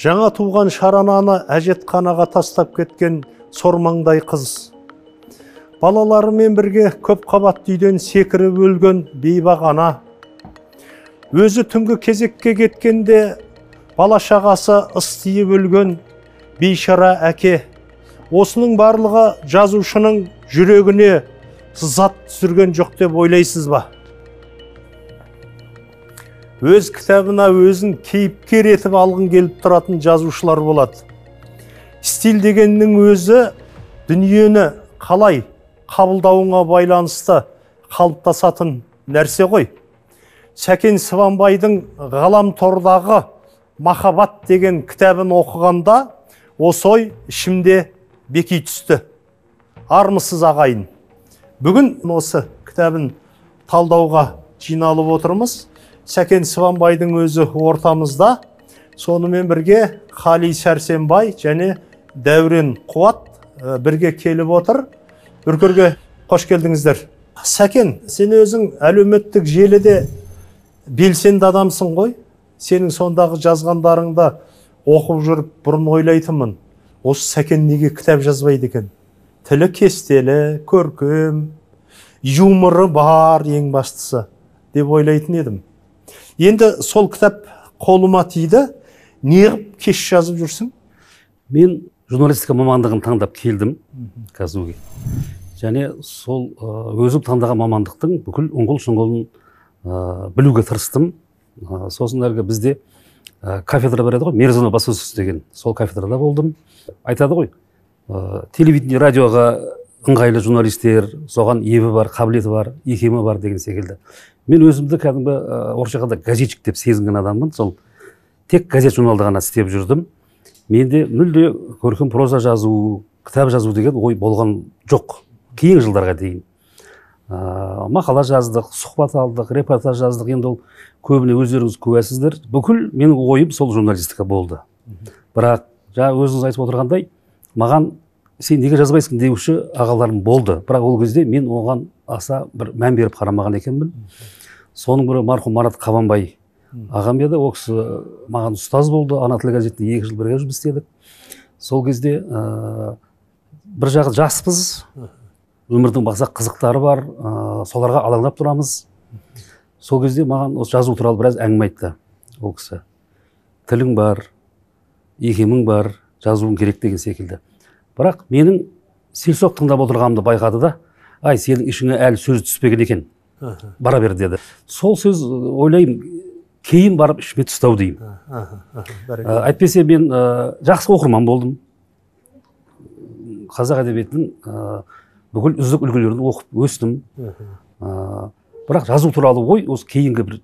жаңа туған шарананы әжетханаға тастап кеткен сормаңдай қыз. Балаларымен бірге көп қабатты үйден секіріп өлген бейбақ ана. Өзі түнгі кезекке кеткенде бала шағасы ыстиып өлген бейшара әке. Осының барлығы жазушының жүрегіне зат түсірген жоқ деп ойлайсыз ба? Өз кітабына өзін кейіпкер етіп алғын келіп тұратын жазушылар болады. Стиль дегеннің өзі дүниені қалай қабылдауыңа байланысты қалыптасатын нәрсе ғой. Сәкен сыбанбайдың ғаламтордағы махаббат деген кітабын оқығанда осы ой ішімде беки түсті. Армысыз ағайын бүгін осы кітабын талдауға жиналып отырмыз. Сәкен сыбанбайдың өзі ортамызда. Сонымен бірге қали сәрсенбай және дәурен қуат бірге келіп отыр. Үркерге қош келдіңіздер. Сәкен сен өзің әлеуметтік желіде белсенді адамсың ғой. Сенің сондағы жазғандарыңды оқып жүріп бұрын ойлайтынмын. Осы сәкен неге кітап жазбайды екен? Тілі кестелі көркем юморы бар ең бастысы деп ойлайтын едім. Енді сол кітап қолыма тиді неғып кеш жазып жүрсің мен журналистика мамандығын таңдап келдім казуге және сол өзім таңдаған мамандықтың бүкіл ұңғыл шұңғылын білуге тырыстым сосын әлгі бізде кафедра бар еді ғой мерзона баспасөз деген сол кафедрада болдым айтады ғой телевидение радиоға ыңғайлы журналистер соған ебі бар қабілеті бар икемі бар деген секілді мен өзімді кәдімгі орысша айтқанда газетчик деп сезінген адаммын. Сол тек газет журналда ғана істеп жүрдім. Менде мүлде көркем проза жазу кітап жазу деген ой болған жоқ. Кейінгі жылдарға дейін. Ә, мақала жаздық сұхбат алдық репортаж жаздық. Енді ол көбіне өздеріңіз куәсіздер. Бүкіл менің ойым сол журналистика болды. Бірақ жаңа өзіңіз айтып отырғандай маған сен неге жазбайсың деуші ағаларым болды. Бірақ ол кезде мен оған аса бір мән беріп қарамаған екенмін. Соның бірі марқұм марат қабанбай. Ағам еді ол кісі маған ұстаз болды ана тілі газетінде екі жыл бірге жұмыс істедік. Сол кезде ә, бір жағы жаспыз. Өмірдің басқа қызықтары бар ә, соларға алаңдап тұрамыз. Сол кезде маған осы жазу туралы біраз әңгіме айтты ол кісі. Тілің бар икемің бар жазуың керек деген секілді. Бірақ менің селсоқ тыңдап отырғанымды байқады да ай сенің ішіңе әлі сөз түспеген екен. Бара бер деді сол сөз ойлаймын кейін барып ішіме түсті ау деймін әйтпесе мен ә, жақсы оқырман болдым. Қазақ әдебиетінің бүкіл үздік үлгілерін оқып өстім. Ә, бірақ жазу туралы ой осы кейінгі бір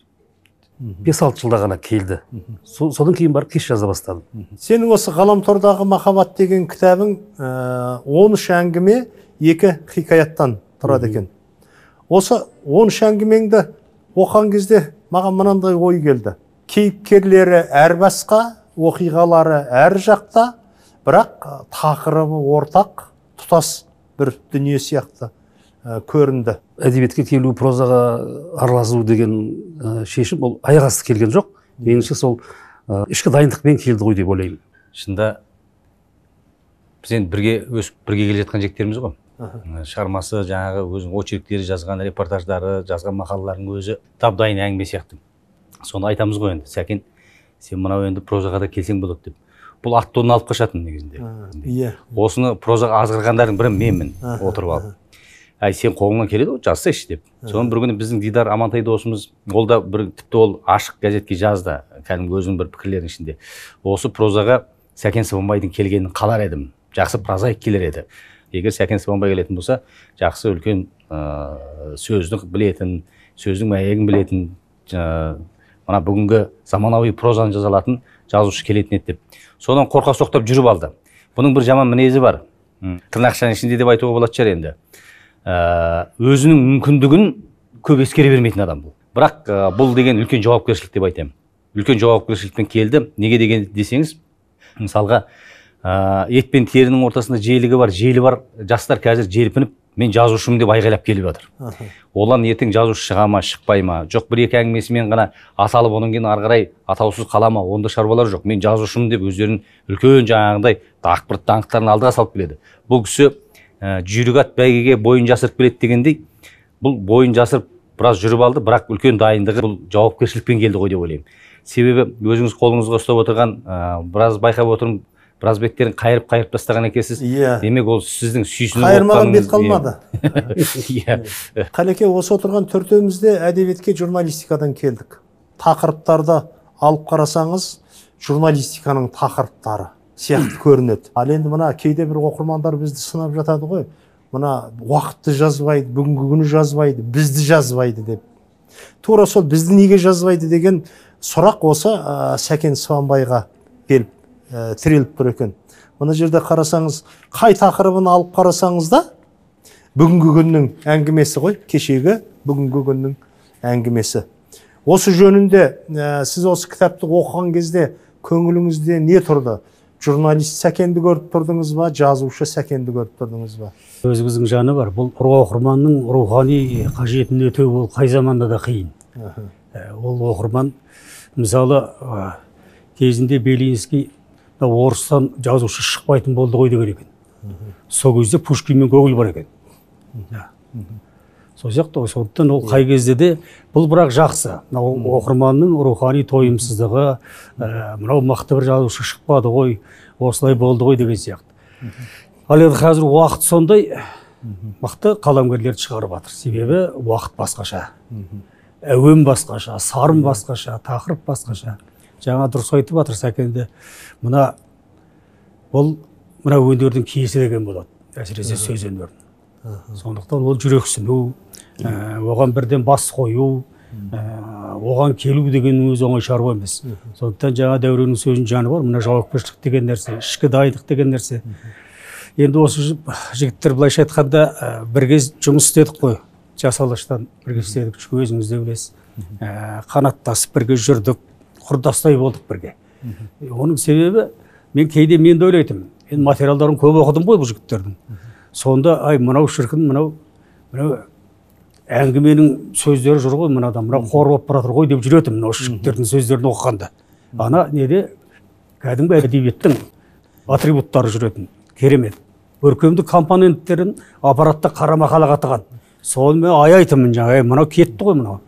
бес алты жылда ғана келді. Содан кейін барып кеш жаза бастадым. Сенің осы ғаламтордағы махаббат деген кітабың он үш әңгіме екі хикаяттан тұрады екен. Осы он үш әңгімеңді оқыған кезде маған мынандай ой келді. Кейіпкерлері әр басқа оқиғалары әр жақта бірақ тақырыбы ортақ тұтас бір дүние сияқты көрінді. Әдебиетке келу прозаға араласу деген ә, шешім ол аяқ асты келген жоқ. Меніңше сол ә, ішкі дайындықпен келді ғой деп ойлаймын. Шынында біз енді бірге өсіп бірге келе жатқан жігіттерміз ғой. Шығармасы жаңағы өзінің очерктері жазған репортаждары жазған мақалаларының өзі дап дайын әңгіме сияқты. Соны айтамыз ғой енді. Сәкен сен мынау енді прозаға да келсең болады деп. Бұл ат тонын алып қашатын негізінде. Иә. Осыны прозаға азғырғандардың бірі менмін отырып алып. әй сен қолыңнан келеді ғой жазсайшы деп. Соны бір күні біздің дидар амантай досымыз ол да бір тіпті ол ашық газетке жазды кәдімгі өзінің бір пікірлерінің ішінде. Осы прозаға сәкен сыбанбайдың келгенін қалар едім. Жақсы прозаик келер еді. Егер сәкен сыбанбай келетін болса жақсы үлкен ә, сөздік білетін сөздің мәйегін білетін мына бүгінгі заманауи прозаны жаза алатын жазушы келетін еді деп. Содан қорқа соқтап жүріп алды. Бұның бір жаман мінезі бар. Тырнақшаның ішінде деп айтуға болатын шығар енді. Ә, өзінің мүмкіндігін көп ескере бермейтін адам бұл. Бірақ ә, бұл деген үлкен жауапкершілік деп айтамын үлкен жауапкершілікпен келді. Неге деген десеңіз мысалға ә, ет пен терінің ортасында желігі бар желі бар. Жастар қазір желпініп мен жазушымын деп айғайлап келіп жатыр. Олар ертең жазушы шыға ма шықпай ма? Жоқ бір екі әңгімесімен ғана аталып одан кейін ары қарай атаусыз қала ма? Ондай шаруалар жоқ. Мен жазушымын деп өздерінің үлкен жаңағыдай дақпырт даңқтарын алдыға салып келеді. Бұл кісі ә, жүйрік ат бәйгеге бойын жасырып келеді дегендей бұл бойын жасырып біраз жүріп алды бірақ үлкен дайындығы бұл жауапкершілікпен келді ғой деп ойлаймын. Себебі өзіңіз қолыңызға ұстап отырған ә, біраз байқап отырмын біраз беттерін қайырып қайырып тастаған екенсіз. Иә. демек ол сіздің сүйсініп қайырмаған бет қалмады. иә. Қалеке осы отырған төртеуміз де әдебиетке журналистикадан келдік. Тақырыптарды алып қарасаңыз журналистиканың тақырыптары сияқты көрінеді. Ал енді мына кейде бір оқырмандар бізді сынап жатады ғой. Мына уақытты жазбайды бүгінгі күні жазбайды бізді жазбайды деп. Тура сол бізді неге жазбайды деген сұрақ осы ә, сәкен сыбанбайға келіп ә, тіреліп тұр екен. Мына жерде қарасаңыз қай тақырыбын алып қарасаңыз да бүгінгі күннің әңгімесі ғой кешегі бүгінгі күннің әңгімесі. Осы жөнінде ә, сіз осы кітапты оқыған кезде көңіліңізде не тұрды? Журналист сәкенді көріп тұрдыңыз ба жазушы сәкенді көріп тұрдыңыз ба? Өзіңіздің жаны бар. Бұл оқырманның рухани қажетін өтеу ол қай заманда да қиын. Ә, ол оқырман мысалы кезінде белинский орыстан жазушы шықпайтын болды ғой деген екен. Сол кезде пушкин мен гоголь бар екен. Сол сияқты ғой. Сондықтан ол қай кезде де бұл бірақ жақсы. Мынау оқырманның рухани тойымсыздығы ә, мынау мықты бір жазушы шықпады ғой осылай болды ғой деген сияқты. Ал енді қазір уақыт сондай мықты қаламгерлерді шығарып жатыр. Себебі уақыт басқаша. Әуен басқаша сарын басқаша тақырып басқаша. Жаңа дұрыс айтып жатыр сәкенде мына бұл мына өнердің киесі деген болады әсіресе сөз өнерінің. Сондықтан ол жүрексіну ә, оған бірден бас қою ә, оған келу деген өзі оңай шаруа емес. Сондықтан жаңа дәуреннің сөзінің жаны бар мына жауапкершілік деген нәрсе ішкі дайындық деген нәрсе. Енді осы жі- жігіттер былайша айтқанда ә, бір кез жұмыс істедік қой. Жас алаштан бірге істедік өзіңіз де білесіз. Ә, қанаттасып бірге жүрдік. Құрдастай болдық бірге. Оның себебі мен кейде мен де ойлайтынмын енді материалдарын көп оқыдым ғой бұл жігіттердің. Сонда ай мынау шіркін мынау мынау әңгіменің сөздері жүр ғой мынада мынау қор болып бара жатыр ғой деп жүретінмін осы жігіттердің сөздерін оқығанда. Ана неде? кәдімгі әдебиеттің атрибуттары жүретін керемет. Көркемдік компоненттерін аппаратта қара мақалаға тыған соны мен аяйтынмын жаңағы «Ей, мынау кетті ғой мынау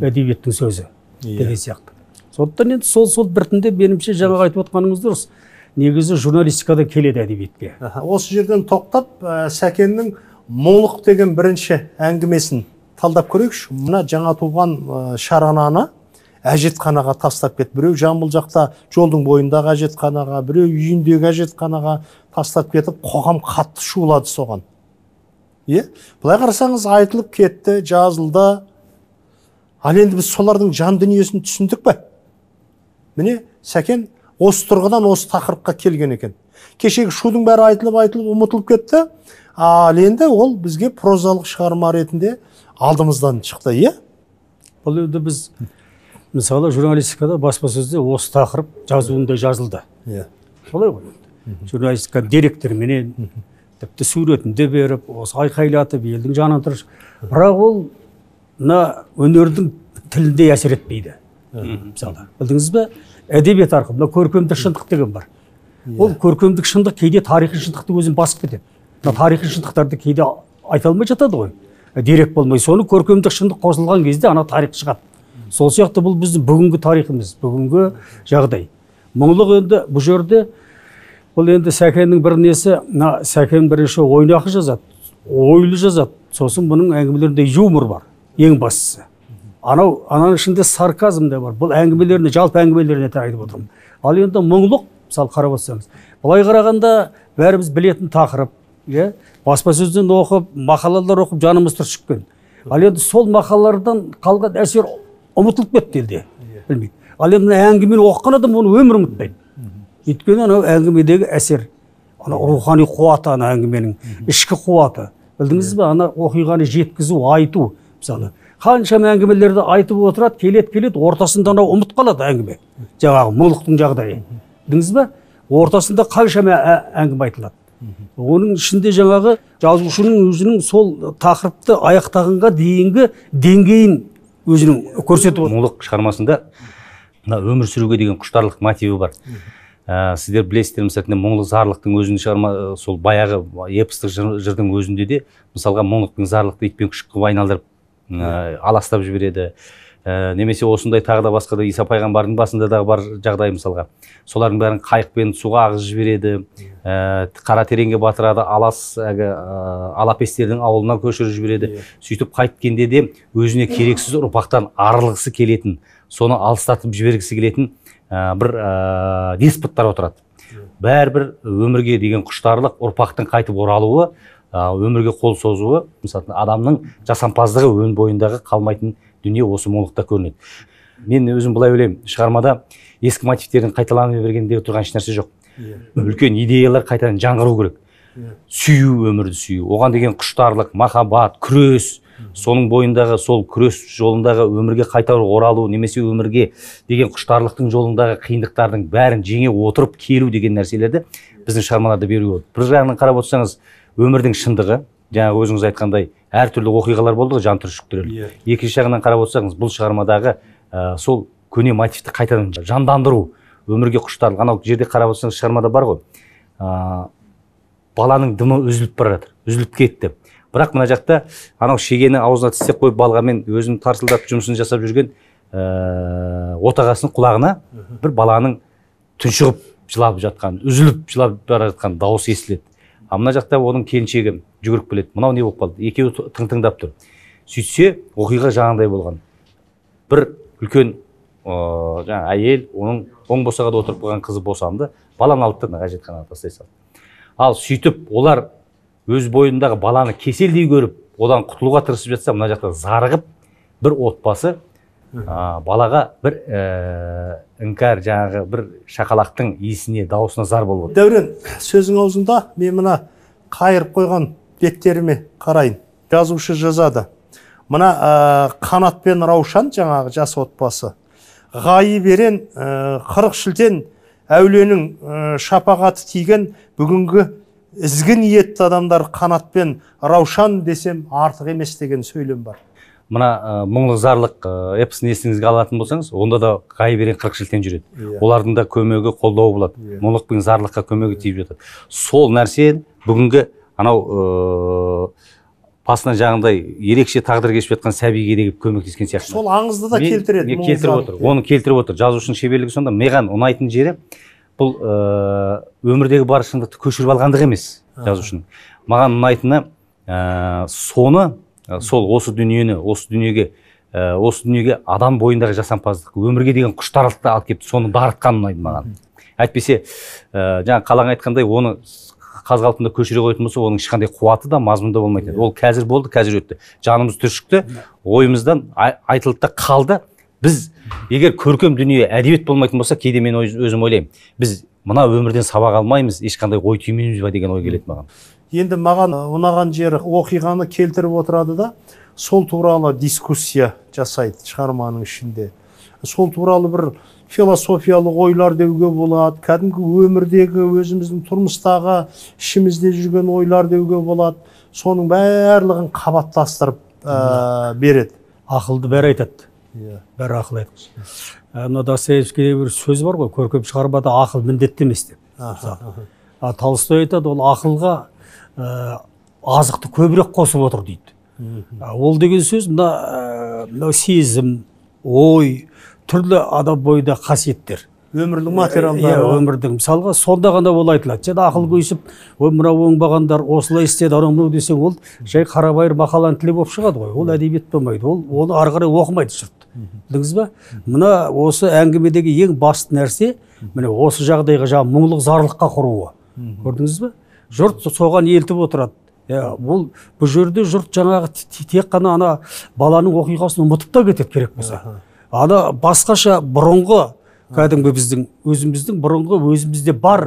әдебиеттің сөзі деген сияқты. Сондықтан енді сол сол біртіндеп меніңше жаңағы айтып отқаныңыз дұрыс. Негізі журналистикада келеді әдебиетке. Осы жерден тоқтап ә, сәкеннің молық деген бірінші әңгімесін талдап көрейікші. Мына жаңа туған ә, шарананы әжетханаға тастап кетті біреу жамбыл жақта жолдың бойындағы әжетханаға біреу үйіндегі әжетханаға тастап кетіп қоғам қатты шулады соған. Иә былай қарасаңыз айтылып кетті жазылды. Ал енді біз солардың жан дүниесін түсіндік пе? Міне сәкен осы тұрғыдан осы тақырыпқа келген екен. Кешегі шудың бәрі айтылып айтылып ұмытылып кетті. Ал енді ол бізге прозалық шығарма ретінде алдымыздан шықты иә? Бұл енді біз мысалы журналистикада баспасөзде осы тақырып жазуында жазылды. Иә. Солай ғой. Журналистика деректерменен тіпті суретін де беріп осы айқайлатып елдің жанын тұрыш. Бірақ ол мына өнердің тілінде әсер етпейді. Мысалы. Білдіңіз бе? Әдебиет арқылы мына көркемдік шындық деген бар. Ол көркемдік шындық кейде тарихи шындықты өзін басып кетеді. Мына тарихи шындықтарды кейде айта алмай жатады ғой. Дерек болмай соны көркемдік шындық қосылған кезде ана тарих шығады. Сол сияқты бұл біздің бүгінгі тарихымыз бүгінгі жағдай. Мұңлық енді бұл жерде бұл енді сәкеннің бір несі мына сәкен бірінші ойнақы жазады ойлы жазады. Сосын бұның әңгімелерінде юмор бар ең бастысы. Анау ананың ішінде сарказм да бар. Бұл әңгімелеріне жалпы әңгімелеріне айтып отырмын ал енді мұңлық мысалы қарап отырсаңыз былай қарағанда бәріміз білетін тақырып иә? Баспасөзден оқып мақалалар оқып жанымыз түршіккен. Ал енді сол мақалалардан қалған әсер ұмытылып кетті елде. Білмейді ал енді мына әңгімені оқыған адам оны өмірі ұмытпайды. Өйткені анау әңгімедегі әсер. Ана рухани қуаты ана әңгіменің. Ішкі қуаты. Білдіңіз бе ана оқиғаны жеткізу айту мысалы. Қаншама әңгімелерді айтып отырады келеді келеді ортасында анау ұмыт қалады әңгіме. Жаңағы мұңлықтың жағдайы. Білдіңіз бе ортасында қаншама ә- әңгіме айтылады. Оның ішінде жаңағы жазушының өзінің сол тақырыпты аяқтағанға дейінгі деңгейін өзінің көрсетіп отыр. Мұңлық шығармасында мына өмір сүруге деген құштарлық мотиві бар. Ә, сіздер білесіздер мысалы мұңлық зарлықтың өзінің шығарма ә, сол баяғы эпостық жыр- жырдың өзінде де мысалға мұңлық пен зарлықты ит пен күшік қылып айналдырып аластап жібереді. Ә, немесе осындай тағы да басқа да иса пайғамбардың басында да бар жағдай мысалға. Солардың бәрін қайықпен суға ағызып жібереді. Ә, қара тереңге батырады алас әлгі ә, алапестердің ауылына көшіріп жібереді. Сөйтіп қайткенде де өзіне керексіз ұрпақтан арылғысы келетін соны алыстатып жібергісі келетін ә, бір ә, деспоттар отырады. Бәрібір өмірге деген құштарлық ұрпақтың қайтып оралуы ә, өмірге қол созуы мысалы адамның жасампаздығы өн бойындағы қалмайтын дүние осы мұңлықта көрінеді. Мен өзім былай ойлаймын. Шығармада ескі мотивтердің қайталана бергенде тұрған ешнәрсе жоқ. Үлкен идеялар қайтадан жаңғыру керек. Сүю өмірді сүю. Оған деген құштарлық махаббат күрес. Соның бойындағы сол күрес жолындағы өмірге қайта оралу немесе өмірге деген құштарлықтың жолындағы қиындықтардың бәрін жеңе отырып келу деген нәрселерді біздің шығармаларда беруге болады. Бір жағынан қарап отырсаңыз өмірдің шындығы жаңағы өзіңіз айтқандай әртүрлі оқиғалар болды ғой жантүршіктірерлік екінші жағынан қарап отырсаңыз бұл шығармадағы ә, сол көне мотивті қайтадан жандандыру өмірге құштарлық. Анау жерде қарап отырсаңыз шығармада бар ғой ә, баланың дымы үзіліп бара жатыр үзіліп кетті бірақ мына жақта анау шегені аузына тістеп қойып балғамен өзін тарсылдатып жұмысын жасап жүрген ә, отағасының құлағына бір баланың тұншығып жылап жатқан үзіліп жылап бара жатқан дауыс естіледі. А мына жақта оның келіншегі жүгіріп келеді. Мынау не болып қалды? Екеуі тың тыңдап тұр. Сөйтсе оқиға жаңағыдай болған. Бір үлкен жаңағы әйел оның оң босағада отырып қалған қызы босанды. Баланы алып мына әжетханаға тастай салды. Ал сөйтіп олар өз бойындағы баланы кеселдей көріп одан құтылуға тырысып жатса мына жақта зарығып бір отбасы а, балаға бір ә, іңкәр жаңағы бір шақалақтың иісіне дауысына зар болып отыр дәурен сөзің аузында мен мына қайырып қойған беттеріме қарайын. Жазушы жазады. Мына ә, қанат пен раушан жаңағы жас отбасы. Ғайып ерен ә, қырық шілден әуленің ә, шапағаты тиген бүгінгі ізгі ниетті адамдар қанат пен раушан десем артық емес деген сөйлем бар. Мына ә, мұңлық зарлық ә, эпосын есіңізге алатын болсаңыз онда да ғайып ерен қырық шілтен жүреді. Иә. олардың да көмегі қолдауы болады. Иә. мұңлық пен зарлыққа көмегі тиіп жатады. Сол нәрсе бүгінгі анау ыыы басына жаңағыдай ерекше тағдыр кешіп жатқан сәбиге де келіп көмектескен сияқты. Сол аңызды да келтіреді келтіріп отыр? оны келтіріп отыр. Жазушының шеберлігі сонда маған ұнайтын жері бұл ыыы өмірдегі бар шындықты көшіріп алғандығы емес жазушының. Маған ұнайтыны ә, соны ә, сол осы дүниені осы дүниеге ә, осы дүниеге адам бойындағы жасампаздық өмірге деген құштарлықты алып келіп соны дарытқан ұнайды маған. Әйтпесе ә, жаңа қалаң айтқандай оны қаз қалпында көшіре қоятын болса оның ешқандай қуаты да мазмұны да болмайтын еді ол қазір болды қазір өтті. Жанымыз түршікті ойымыздан ай- айтылды да қалды. Біз егер көркем дүние әдебиет болмайтын болса кейде мен өз- өзім ойлаймын біз мына өмірден сабақ алмаймыз ешқандай ой түймейміз ба деген ой келеді маған. Енді маған ұнаған жері оқиғаны келтіріп отырады да сол туралы дискуссия жасайды шығарманың ішінде. Сол туралы бір философиялық ойлар деуге болады кәдімгі өмірдегі өзіміздің тұрмыстағы ішімізде жүрген ойлар деуге болады. Соның барлығын қабаттастырып ә, береді. Ақылды бәрі айтады. Иә. бәрі ақыл Ә, мына достоевскийде бір сөз бар ғой көркем шығармада ақыл міндетті емес деп. А толстой айтады ол ақылға азықты көбірек қосып отыр дейді. Ол деген сөз мына ә, мынау сезім ой түрлі адам бойында қасиеттер. Өмірлік иә материалдар өмірдің. Мысалға сонда ғана ол айтылады. Және ақыл көйсіп ой мынау оңбағандар осылай істеді анау мынау десең ол жай қарабайыр мақаланы тіле болып шығады ғой. Ол әдебиет болмайды. Ол оны ары қарай оқымайды жұрт білдіңіз ба мына осы әңгімедегі ең басты нәрсе міне осы жағдайға жаңағы мұңлық зарлыққа құруы. Көрдіңіз ба жұрт соған елтіп отырады. Иә бұл бұл жерде жұрт жаңағы тек қана ана баланың оқиғасын ұмытып та кетеді керек болса. Ана басқаша бұрынғы кәдімгі біздің өзіміздің бұрынғы өзімізде бар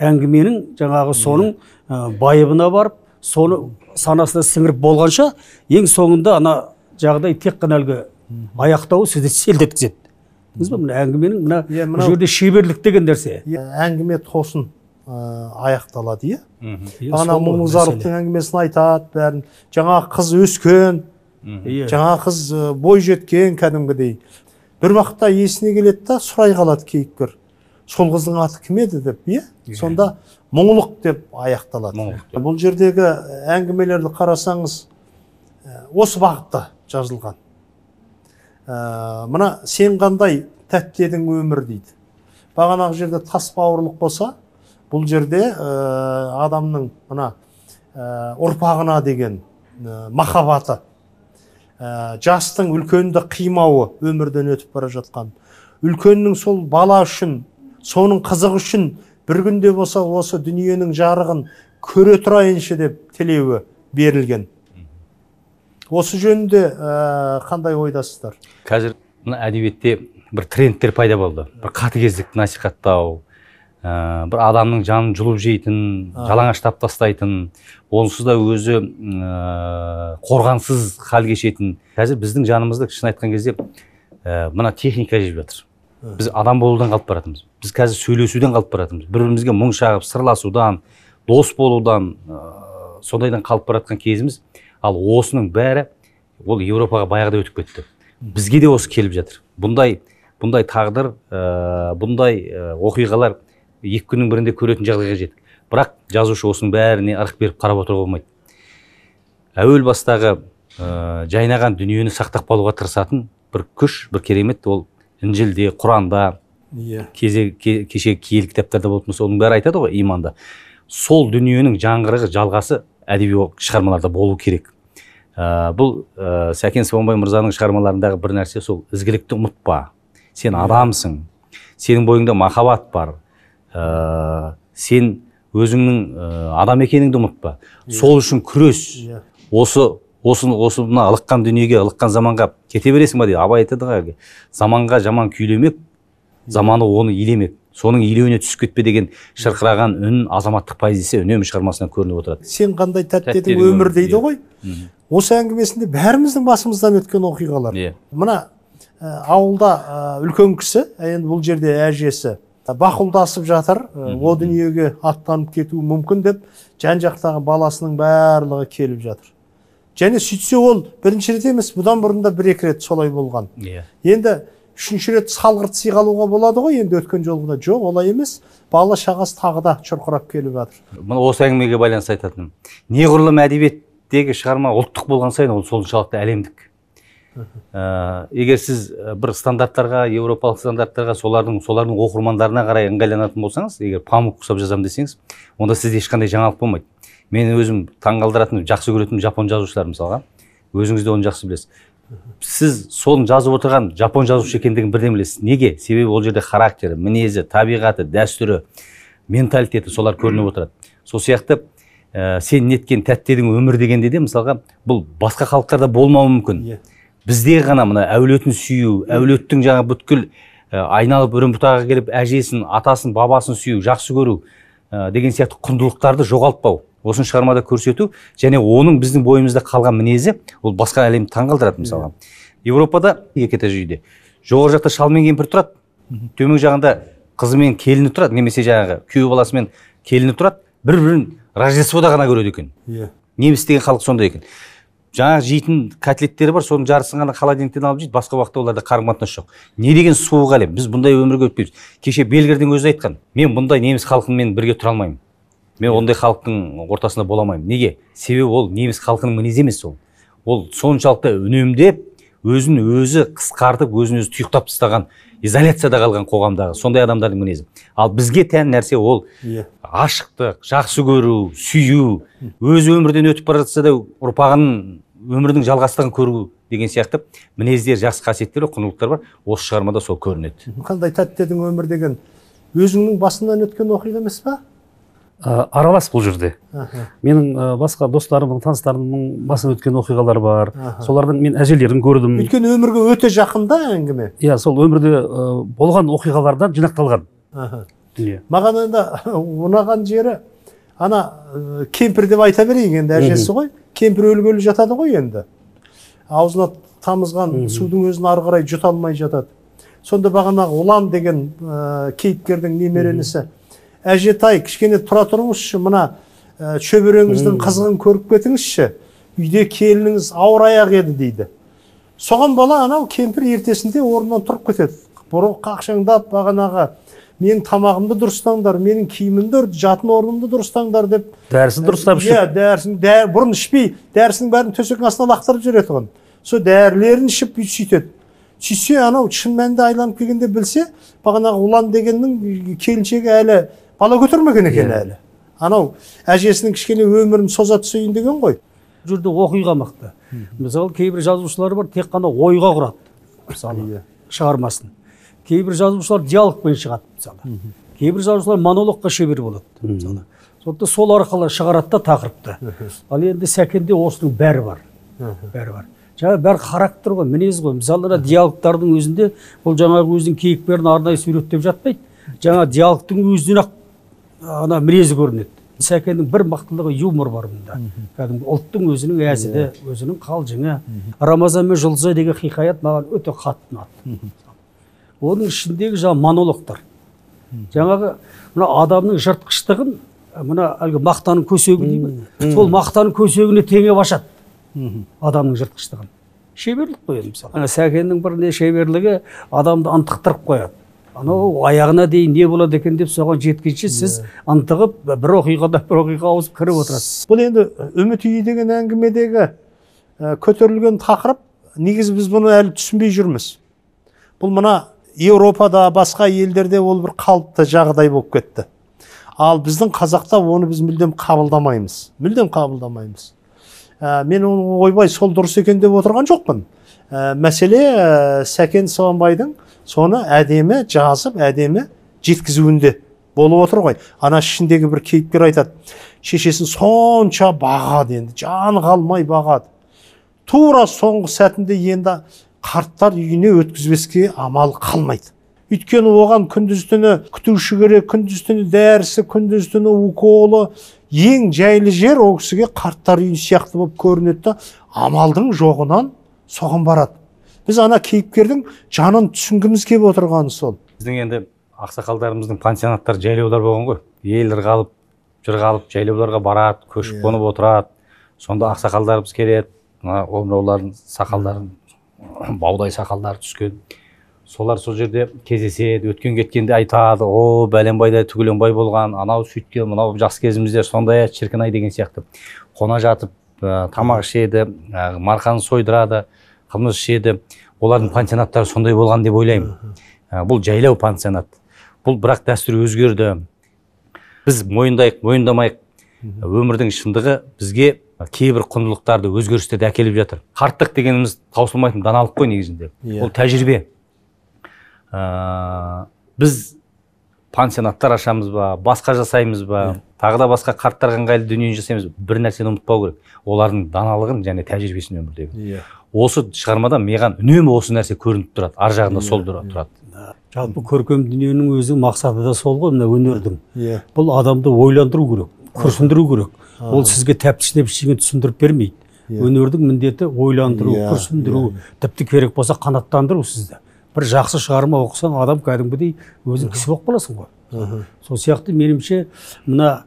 әңгіменің жаңағы соның ә, байыбына барып соны санасына сіңіріп болғанша ең соңында ана жағдай тек қана әлгі аяқтауы сізді селт еткізеді мына әңгіменің мына Иә, бұл жерде шеберлік деген нәрсе. Иә, әңгіме тосын. Аяқталады иә бағана мәселе. әңгімесін айтады бәрін жаңағы қыз өскен Иә. жаңағы қыз бой жеткен кәдімгідей бір уақытта есіне келеді да сұрай қалады кейіпкер сол қыздың аты кім еді деп иә сонда мұңлық деп аяқталады бұл жердегі әңгімелерді қарасаңыз осы бағытта жазылған ә, мына сен қандай тәтті едің өмір дейді бағанағы жерде тас бауырлық болса бұл жерде ә, адамның мына ә, ұрпағына деген ә, махаббаты жастың үлкенді қимауы өмірден өтіп бара жатқан. Үлкеннің сол бала үшін соның қызығы үшін бір күнде болса осы дүниенің жарығын көре тұрайыншы деп тілеуі берілген. Осы жөнінде ә, қандай ойдасыздар? Қазір мына әдебиетте бір трендтер пайда болды. Бір қатыгездікті насихаттау ә, бір адамның жанын жұлып жейтін жалаңаштап тастайтын онсыз да өзі ә, қорғансыз хал кешетін. Қазір біздің жанымызды шын айтқан кезде ә, мына техника жеп жатыр. Біз адам болудан қалып баратырмыз. Біз қазір сөйлесуден қалып баратырмыз. Бір бірімізге мұң шағып сырласудан дос болудан ә, сондайдан қалып бара жатқан кезіміз ал осының бәрі ол еуропаға баяғыда өтіп кетті. Бізге де осы келіп жатыр. Бұндай бұндай тағдыр ә, бұндай ә, оқиғалар екі күннің бірінде көретін жағдайға жеттік. Бірақ жазушы осының бәріне ырық беріп қарап отыруға болмайды. Әуел бастағы ә, жайнаған дүниені сақтап қалуға тырысатын бір күш бір керемет ол інжілде құранда иә. кезе, ке, кеше киелі кітаптарда болатын болса оның бәрі айтады ғой иманда. Сол дүниенің жаңғырығы жалғасы әдеби шығармаларда болу керек. Ә, бұл ә, сәкен сыбанбай мырзаның шығармаларындағы бір нәрсе сол. Ізгілікті ұмытпа. Сен адамсың. Сенің бойыңда махаббат бар. Ә, сен өзіңнің ә, адам екеніңді ұмытпа. Сол үшін күрес. Иә. Осы осы осы мына ылыққан дүниеге ылыққан заманға кете бересің ба дейді. Абай айтады ғой әлгі заманға жаман күйлемек заманы оны илемек соның илеуіне түсіп кетпе деген шырқыраған үн азаматтық позиция үнемі шығармасынан көрініп отырады. Сен қандай тәтті едің өмір дейді иә. ғой осы әңгімесінде бәріміздің басымыздан өткен оқиғалар. Иә. Мына ә, ауылда ә, үлкен кісі енді бұл жерде әжесі бақұлдасып жатыр. О дүниеге аттанып кетуі мүмкін деп жан жақтағы баласының барлығы келіп жатыр. Және сөйтсе ол бірінші рет емес бұдан бұрын да бір екі рет солай болған. Иә. Енді үшінші рет салғырт сыйға алуға болады ғой енді өткен жолғыда жоқ олай емес. Бала шағасы тағы да шұрқырап келіп жатыр. Мына осы әңгімеге байланысты айтатыным. Неғұрлым әдебиеттегі шығарма ұлттық болған сайын ол соншалықты әлемдік. Ә, егер сіз ә, бір стандарттарға еуропалық стандарттарға солардың солардың оқырмандарына қарай ыңғайланатын болсаңыз егер памук ұқсап жазамын десеңіз онда сізде ешқандай жаңалық болмайды. Мен өзім таңғалдыратын жақсы көретін жапон жазушылар мысалға өзіңіз де оны жақсы білесіз. Сіз соны жазып отырған жапон жазушы екендігін бірден білесіз. Неге? Себебі ол жерде характері мінезі табиғаты дәстүрі менталитеті солар көрініп отырады. Сол сияқты ә, сен неткен тәтті едің өмір дегенде де мысалға бұл басқа халықтарда болмауы мүмкін. Иә. Бізде ғана мына әулетін сүю әулеттің жаңа бүткіл ә, айналып үрім бұтаға келіп әжесін атасын бабасын сүю жақсы көру ә, деген сияқты құндылықтарды жоғалтпау осыны шығармада көрсету және оның біздің бойымызда қалған мінезі ол басқа әлемді таңғалдырады мысалға. Еуропада екі этаж үйде. Жоғары жақта шал мен кемпір тұрады. Төмен жағында қызы мен келіні тұрады. Немесе жаңағы күйеу баласы мен келіні тұрады. Бір бірін рождествода ғана көреді екен. Иә. Неміс деген халық сондай екен. Жаңағы жейтін котлеттері бар соның жарысын ғана холодильниктен алып жейді басқа уақытта оларда қарым қатынас жоқ. Не деген суық әлем? Біз бұндай өмірге өтпейміз кеше бельгердің өзі айтқан мен бұндай неміс халқымен бірге тұра алмаймын. Мен ондай халықтың ортасында бола алмаймын неге? Себебі ол неміс халқының мінезі емес ол. Ол соншалықты үнемдеп өзін өзі қысқартып өзін өзі тұйықтап тастаған изоляцияда қалған қоғамдағы сондай адамдардың мінезі. Ал бізге тән нәрсе ол иә. ашықтық жақсы көру сүю өз өмірден өтіп бара жатса да ұрпағының өмірдің жалғастығын көру деген сияқты мінездер жақсы қасиеттер құндылықтар бар. Осы шығармада сол көрінеді. Қандай тәтті едің өмір деген өзіңнің басыңнан өткен оқиға емес па? Ә, аралас бұл жерде. Аха. менің ә, басқа достарымның таныстарымның басынан өткен оқиғалар бар. Аха. солардың мен әжелерін көрдім. Өйткені өмірге өте жақында әңгіме. Иә сол өмірде ә, болған оқиғалардан жинақталған. Дүние маған енді ұнаған жері ана ә, кемпір деп айта берейік енді әжесі ғой. Кемпір өлгелі жатады ғой енді. Аузына тамызған судың өзін ары қарай жұта алмай жатады. Сонда бағанағы ұлан деген ә, кейіпкердің немерелісі әжетай кішкене тұра тұрыңызшы мына ә, шөбереңіздің қызығын көріп кетіңізші үйде келініңіз ауыр аяқ еді дейді. Соған бала анау кемпір ертесінде орнынан тұрып кетеді. Бұрын қақшаңдап бағанағы менің тамағымды дұрыстаңдар менің киімімді жатын орнымды дұрыстаңдар деп. Дәрісін дұрыстап ішіп иә дәрісін дә, бұрын ішпей дәрісінің бәрін төсектің астына лақтырып жібереді тұғын сол дәрілерін ішіп бүйтіп сөйтеді сөйтсе анау шын мәнінде айланып келгенде білсе бағанағы ұлан дегеннің келіншегі әлі бала көтермеген екен. Әлі. Анау әжесінің кішкене өмірін соза түсейін деген ғой. Бұл жерде оқиға мықты. Мысалы кейбір жазушылар бар тек қана ойға құрады. Мысалы Иә. шығармасын. Кейбір жазушылар диалогпен шығады мысалы. Кейбір жазушылар монологқа шебер болады мысалы. Сондықтан сол арқылы шығарады да тақырыпты ал енді сәкенде осының бәрі бар. Бәрі бар. Жаңағы бәрі характер ғой мінез ғой. Мысалы ана диалогтардың өзінде бұл жаңағы өзінің кейіпкерін арнайы суреттеп жатпайды. Жаңа диалогтың өзінен ақ ана мінезі көрінеді. Сәкеннің бір мықтылығы юмор бар бұнда кәдімгі ұлттың өзінің әзілі өзінің қалжыңы. Рамазан мен жұлдызай деген хикаят маған өте қатты ұнады. Оның ішіндегі жаңағы монологтар. Жаңағы мына адамның жыртқыштығын мына әлгі мақтаның көсеуі деймін сол мақтаның көсеуіне теңеп ашады. Адамның жыртқыштығын. Шеберлік қой енді мысалы. Ана сәкеннің бір не шеберлігі адамды ынтықтырып қояды. Анау аяғына дейін не болады екен деп соған жеткенше сіз ынтығып бір оқиғадан бір оқиға ауысып кіріп отырасыз. Бұл енді үміт үйі деген әңгімедегі көтерілген тақырып негізі біз бұны әлі түсінбей жүрміз. Бұл мына еуропада басқа елдерде ол бір қалыпты жағдай болып кетті. Ал біздің қазақта оны біз мүлдем қабылдамаймыз. Мүлдем қабылдамаймыз. Ә, мен оны ойбай сол дұрыс екен деп отырған жоқпын. Ә, мәселе ә, сәкен сағынбайдың соны әдемі жазып әдемі жеткізуінде болып отыр ғой. Ана ішіндегі бір кейіпкер айтады. Шешесін сонша бағады енді жаны қалмай бағады. Тура соңғы сәтінде енді қарттар үйіне өткізбеске амал қалмайды. Өйткені оған күндіз түні күтуші керек күндіз түні дәрісі күндіз түні уколы ең жайлы жер ол кісіге қарттар үйі сияқты болып көрінеді да амалдың жоғынан соған барады. Біз ана кейіпкердің жанын түсінгіміз келіп отырғаны сол. Біздің енді ақсақалдарымыздың пансионаттары жайлаулар болған ғой. Ел ырғалып жырғалып жайлауларға барады көшіп қонып отырады. Сонда ақсақалдарымыз келеді мына омыраулардың сақалдарын баудай сақалдары түскен. Солар сол жерде кездеседі өткен кеткенде айтады о бәленбайдай түгеленбай болған анау сөйткен мынау жас кезімізде сондай еді шіркін ай деген сияқты. Қона жатып ә, тамақ ішеді ә, марқаны сойдырады қымыз ішеді. Олардың пансионаттары сондай болған деп ойлаймын. Ә, бұл жайлау пансионат. Бұл бірақ дәстүр өзгерді. Біз мойындайық мойындамайық. Өмірдің шындығы бізге кейбір құндылықтарды өзгерістерді әкеліп жатыр. Қарттық дегеніміз таусылмайтын даналық қой негізінде. Иә. ол тәжірибе. Ә, біз пансионаттар ашамыз ба басқа жасаймыз ба тағы да басқа қарттарға ыңғайлы дүниені жасаймыз бір нәрсені ұмытпау керек. Олардың даналығын және тәжірибесін өмірдегі иә. Осы шығармада маған үнемі осы нәрсе көрініп тұрады. Ар жағында сол тұра- тұрады. Жалпы көркем дүниенің өзі мақсаты да сол ғой мына өнердің. Иә. Бұл адамды ойландыру керек. Күрсіндіру керек. Ол сізге тәптіштеп ештеңе түсіндіріп бермейді. Өнердің міндеті ойландыру Иә, күрсіндіру тіпті керек болса қанаттандыру сізді. бір жақсы шығарма оқысаң адам кәдімгідей өзің кісі болып қаласың ғой. Сол сияқты меніңше мына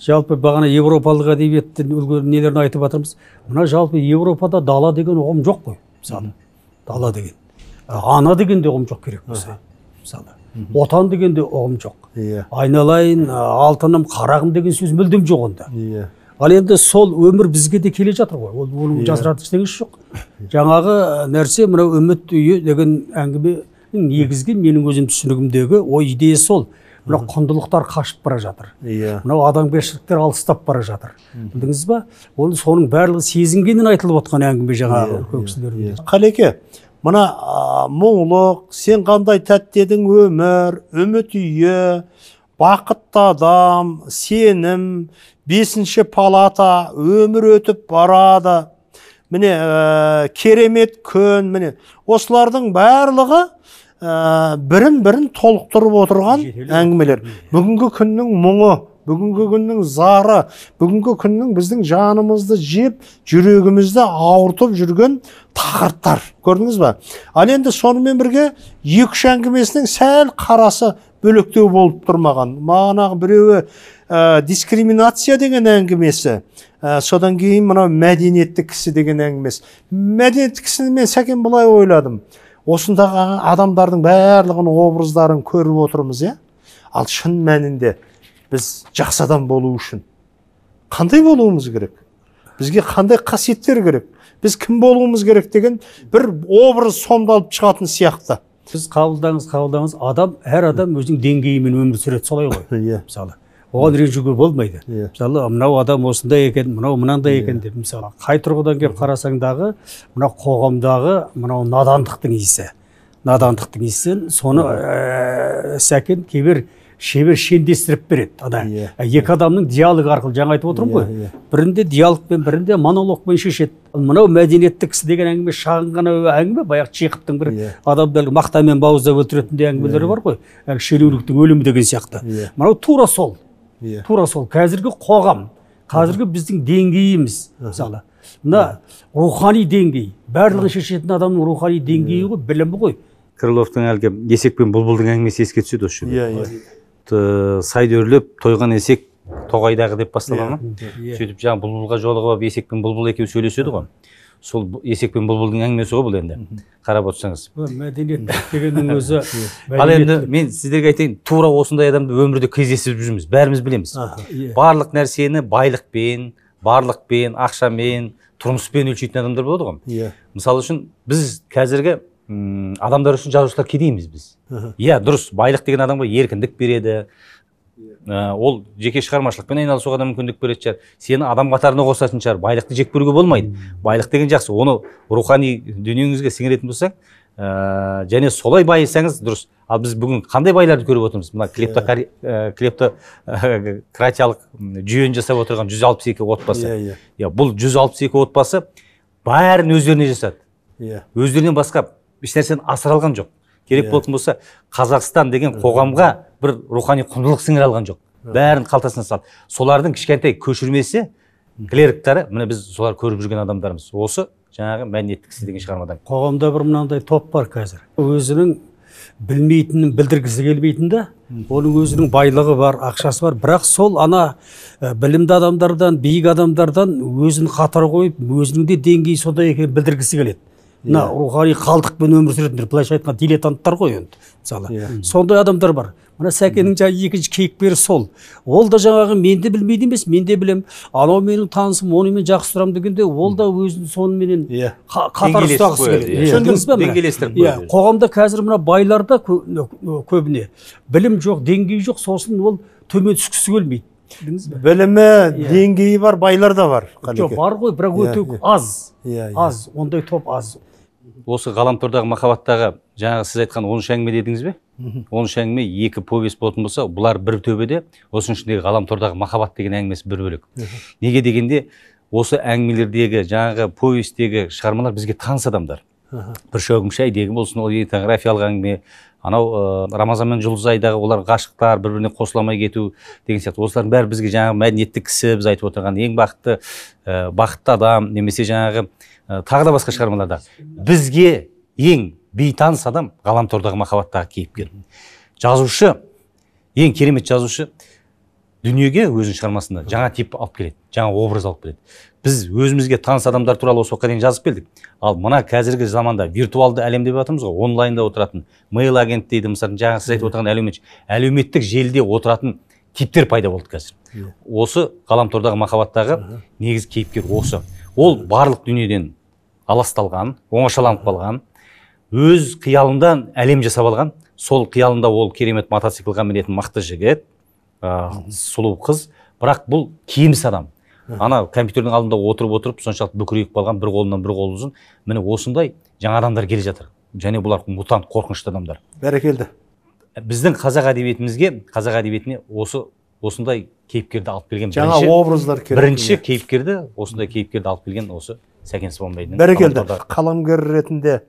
жалпы бағана европалық әдебиеттің үлгі нелерін айтып жатырмыз. Мына жалпы европада дала деген ұғым жоқ қой мысалы. Дала деген. Ана деген де ұғым жоқ керек болса. Мысалы. Отан деген де ұғым жоқ. Иә. Айналайын алтыным қарағым деген сөз мүлдем жоқ онда. Иә. Ал енді сол өмір бізге де келе жатыр ғой. Ол оның жасыратын ештеңесі жоқ. Жаңағы нәрсе мынау үміт үйі деген әңгіменің негізгі менің өзім түсінігімдегі ой идея сол. Мына құндылықтар қашып бара жатыр. Иә. Мынау адамгершіліктер алыстап бара жатыр. Білдіңіз ба? Ол соның барлығы сезінгеннен айтылып отқан әңгіме жаңағы үлкен кісілердің қалеке мына мұңлық сен қандай тәтті едің өмір үміт үйі бақытты адам сенім бесінші палата өмір өтіп барады. Міне ә, керемет күн міне. Осылардың барлығы ә, бірін бірін толықтырып отырған әңгімелер. Бүгінгі күннің мұңы. Бүгінгі күннің зары бүгінгі күннің біздің жанымызды жеп жүрегімізді ауыртып жүрген тақырыптар көрдіңіз ба ал енді сонымен бірге екі үш әңгімесінің сәл қарасы бөлектеу болып тұрмаған манағы біреуі ә, дискриминация деген әңгімесі ә, содан кейін мынау мәдениетті кісі деген әңгімесі мәдениетті кісіні мен сәкен былай ойладым осындағы адамдардың барлығының образдарын көріп отырмыз иә ал шын мәнінде біз жақсы адам болу үшін. Қандай болуымыз керек? Бізге қандай қасиеттер керек? Біз кім болуымыз керек деген бір образ сомдалып шығатын сияқты. Сіз қабылдаңыз қабылдаңыз адам әр адам өзінің деңгейімен өмір сүреді солай ғой. Иә. Мысалы оған ренжуге болмайды. Иә. мысалы мынау адам осындай екен мынау мынандай екен деп. Мысалы қай тұрғыдан келіп қарасаң дағы мына қоғамдағы мынау надандықтың иісі. Надандықтың иісі соны ә, сәкен кейбір шебер шендестіріп береді. Ана Иә. екі адамның диалог арқылы жаңа айтып отырмын ғой. Иә, иә. бірінде диалогпен бірінде монологпен шешеді. Мынау мәдениетті кісі деген әңгіме шағын ғана әңгіме баяғы чеховтың бір Иә. адамды әлгі мақтамен бауыздап өлтіретіндей әңгімелері бар ғой. Әлгі шенеуніктің өлімі деген сияқты. Иә. мынау тура сол. Иә. Тура сол. Қазіргі қоғам қазіргі біздің деңгейіміз мысалы. Мына рухани деңгей барлығын шешетін адамның рухани деңгейі ғой білімі ғой. Крыловтың әлгі есек пен бұлбұлдың әңгімесі еске түседі осы жерде. Иә иә. Т- сайды өрлеп тойған есек тоғайдағы деп басталған ма Иә. сөйтіп жаңағы бұлбұлға жолығып алып есек пен бұлбұл екеуі сөйлеседі ғой. Сол есек пен бұлбұлдың әңгімесі ғой бұл енді. Қарап отырсаңыз. Бұл мәдениеттілік дегеннің өзі ал енді мен сіздерге айтайын тура осындай адамды өмірде кездесіп жүрміз бәріміз білеміз. Иә. барлық нәрсені байлықпен барлықпен ақшамен тұрмыспен өлшейтін адамдар болады ғой. Иә. Мысалы үшін біз қазіргі м, адамдар үшін жазушылар кедейміз біз. Иә дұрыс. Байлық деген адамға еркіндік береді. Ә, ол жеке шығармашылықпен айналысуға да мүмкіндік беретін шығар. Сені адам қатарына қосатын шығар. Байлықты жек көруге болмайды. Байлық деген жақсы. Оны рухани дүниеңізге сіңіретін болсаң ә, және солай байысаңыз дұрыс. Ал біз бүгін қандай байларды көріп отырмыз? Мына клептокари- ә, клептократиялық жүйені жасап отырған 162 отбасы. Иә иә. Иә бұл 162 отбасы бәрін өздеріне жасады. Иә. Өздерінен басқа ешнәрсені асыра алған жоқ. Керек Иә. болатын болса қазақстан деген қоғамға бір рухани құндылық сіңіре алған жоқ. Бәрін қалтасына салды. Солардың кішкентай көшірмесі клерктары міне біз солар көріп жүрген адамдармыз. Осы жаңағы мәдениетті кісі деген шығармадан. Қоғамда бір мынандай топ бар қазір. Өзінің білмейтінін білдіргісі келмейтін да оның өзінің байлығы бар ақшасы бар. Бірақ сол ана ә, білімді адамдардан биік адамдардан өзін қатар қойып өзінің де деңгейі сондай екенін білдіргісі келеді. Мына рухани қалдықпен өмір сүретіндер былайша айтқанда дилетанттар ғой енді мысалы Иә. сондай адамдар бар. Мына сәкеннің жаңағы екінші кейіпкері сол. Ол да жаңағы мен де білмейді емес мен де білемін анау менің танысым оны мен жақсы тұрамын дегенде ол да өзін соныменен иә. қа- қатар ұстағысы келеді. Иә. түсіндіңіз ба мына? Деңгейлестіріп иә қояды. қоғамда қазір мына байларда кө- көбіне. Білім жоқ деңгей жоқ сосын ол төмен түскісі келмейді. Білдіңіз ба білімі деңгейі бар байлар да бар жоқ бар ғой бірақ Иә, өте иә. аз. Иә иә. аз. Ондай топ аз. Осы ғаламтордағы махаббаттағы жаңағы сіз айтқан оныншы әңгіме дедіңіз бе? Оныншы әңгіме екі повесть болатын болса бұлар бір төбеде осының ішіндегі ғаламтордағы махаббат деген әңгімесі бір бөлек. Неге дегенде осы әңгімелердегі жаңағы повестьтегі шығармалар бізге таныс адамдар. Бір шәугім шай деген болсын ол этнографиялық әңгіме анау ә, рамазан мен жұлдыз айдағы олар ғашықтар бір біріне қосыла алмай кету деген сияқты. Осылардың бәрі бізге жаңағы мәдениетті кісі біз айтып отырған ең бақытты ә, бақытты адам немесе жаңағы ә, тағы да басқа шығармаларда бізге ең бейтаныс адам ғаламтордағы махаббаттағы кейіпкер жазушы ең керемет жазушы дүниеге өзінің шығармасында жаңа тип алып келеді жаңа образ алып келеді. Біз өзімізге таныс адамдар туралы осы уақытқа дейін жазып келдік. Ал мына қазіргі заманда виртуалды әлем деп жатырмыз ғой онлайнда отыратын мейл агент дейді мысалы жаңа сіз айтып отырған әлеумет әлеуметтік желіде отыратын типтер пайда болды қазір. Осы ғаламтордағы махаббаттағы негізгі кейіпкер осы. Ол барлық дүниеден аласталған оңашаланып қалған өз қиялында әлем жасап алған сол қиялында ол керемет мотоциклға мінетін мықты жігіт ә, сұлу қыз. Бірақ бұл кеміс адам. Ана компьютердің алдында отырып отырып соншалықты бүкірейіп қалған бір қолынан бір қолы ұзын міне осындай жаңа адамдар келе жатыр. Және бұлар мутант қорқынышты адамдар. Бәрекелді. Біздің қазақ әдебиетімізге қазақ әдебиетіне осы осындай кейіпкерді алып келген жаңа бірінші, образдар керек бірінші кейіпкерді осындай кейіпкерді алып келген осы сәкен спанбайдың бәрекелді. қаламгер ретінде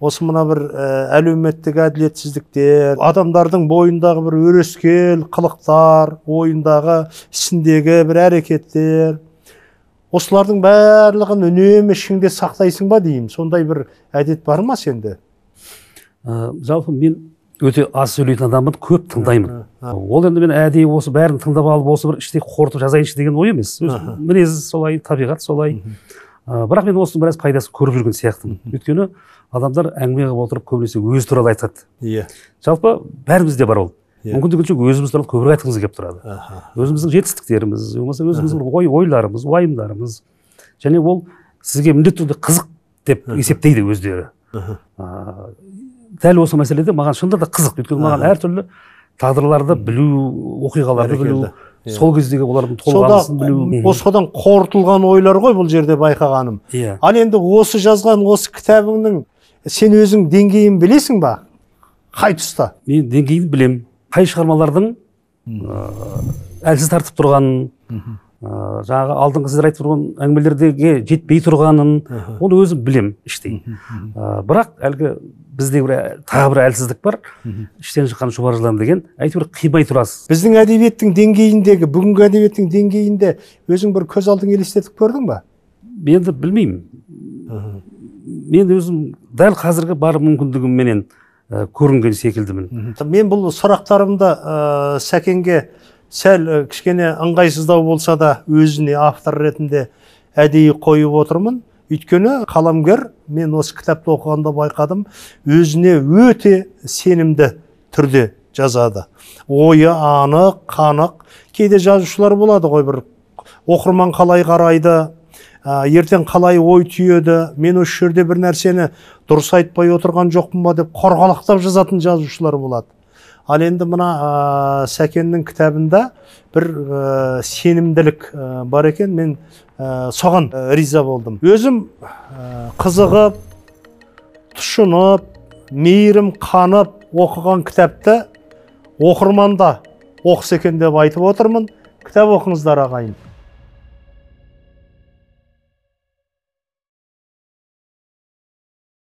осы мына бір ә, әлеуметтік әділетсіздіктер адамдардың бойындағы бір өрескел қылықтар ойындағы ісіндегі бір әрекеттер осылардың барлығын үнемі ішіңде сақтайсың ба деймін? Сондай бір әдет бар ма сенде? Ә, жалпы мен өте аз сөйлейтін адаммын көп тыңдаймын. Ол енді мен әдейі осы бәрін тыңдап алып осы бір іштей қорытып жазайыншы деген ой емес. Өз мінез солай табиғат солай. Ә, бірақ мен осының біраз пайдасын көріп жүрген сияқтымын. Өйткені адамдар әңгіме қылып отырып көбінесе өзі туралы айтады. Иә. Жалпы бәрімізде бар ол. Иә. мүмкін келгенше өзіміз туралы көбірек айтқымыз келіп тұрады. Аха. Өзіміздің жетістіктеріміз болмаса өзіміздің бір ой ойларымыз уайымдарымыз. Және ол сізге міндетті түрде қызық деп есептейді өздері. Ә, дәл осы мәселеде маған шынында да қызық. Өйткені маған әртүрлі тағдырларды білу оқиғаларды білу Иә. сол кездегі олардың толғанысын білу осыдан қорытылған ойлар ғой бұл жерде байқағаным. Иә. Ал енді осы жазған осы кітабыңның сен өзің деңгейін білесің ба? Қай тұста? Мен деңгейін білем қай шығармалардың әлсіз тартып тұрғанын жаңағы алдыңғы сіздер айтып тұрған әңгімелердегі жетпей тұрғанын оны өзім білем іштей. Ә, бірақ әлгі бізде бір тағы бір әлсіздік бар. Іштен шыққан шұбар жылан деген. Әйтеуір қимай тұрасыз. Біздің әдебиеттің деңгейіндегі бүгінгі әдебиеттің деңгейінде өзің бір көз алдыңа елестетіп көрдің ба? Енді білмеймін. Мен өзім дәл қазіргі бар мүмкіндігімменен ә, көрінген секілдімін. Мен бұл сұрақтарымды ә, сәкенге сәл кішкене ыңғайсыздау болса да өзіне автор ретінде әдейі қойып отырмын. Өйткені қаламгер мен осы кітапты оқығанда байқадым өзіне өте сенімді түрде жазады. Ойы анық қанық. Кейде жазушылар болады ғой бір оқырман қалай қарайды ә, ертең қалай ой түйеді мен осы жерде бір нәрсені дұрыс айтпай отырған жоқпын ба деп қорғалақтап жазатын жазушылар болады. Ал енді мына сәкеннің кітабында бір сенімділік бар екен. Мен соған риза болдым. Өзім қызығып тұшынып мейірім қанып оқыған кітапты оқырман да оқыса екен деп айтып отырмын. Кітап оқыңыздар ағайын.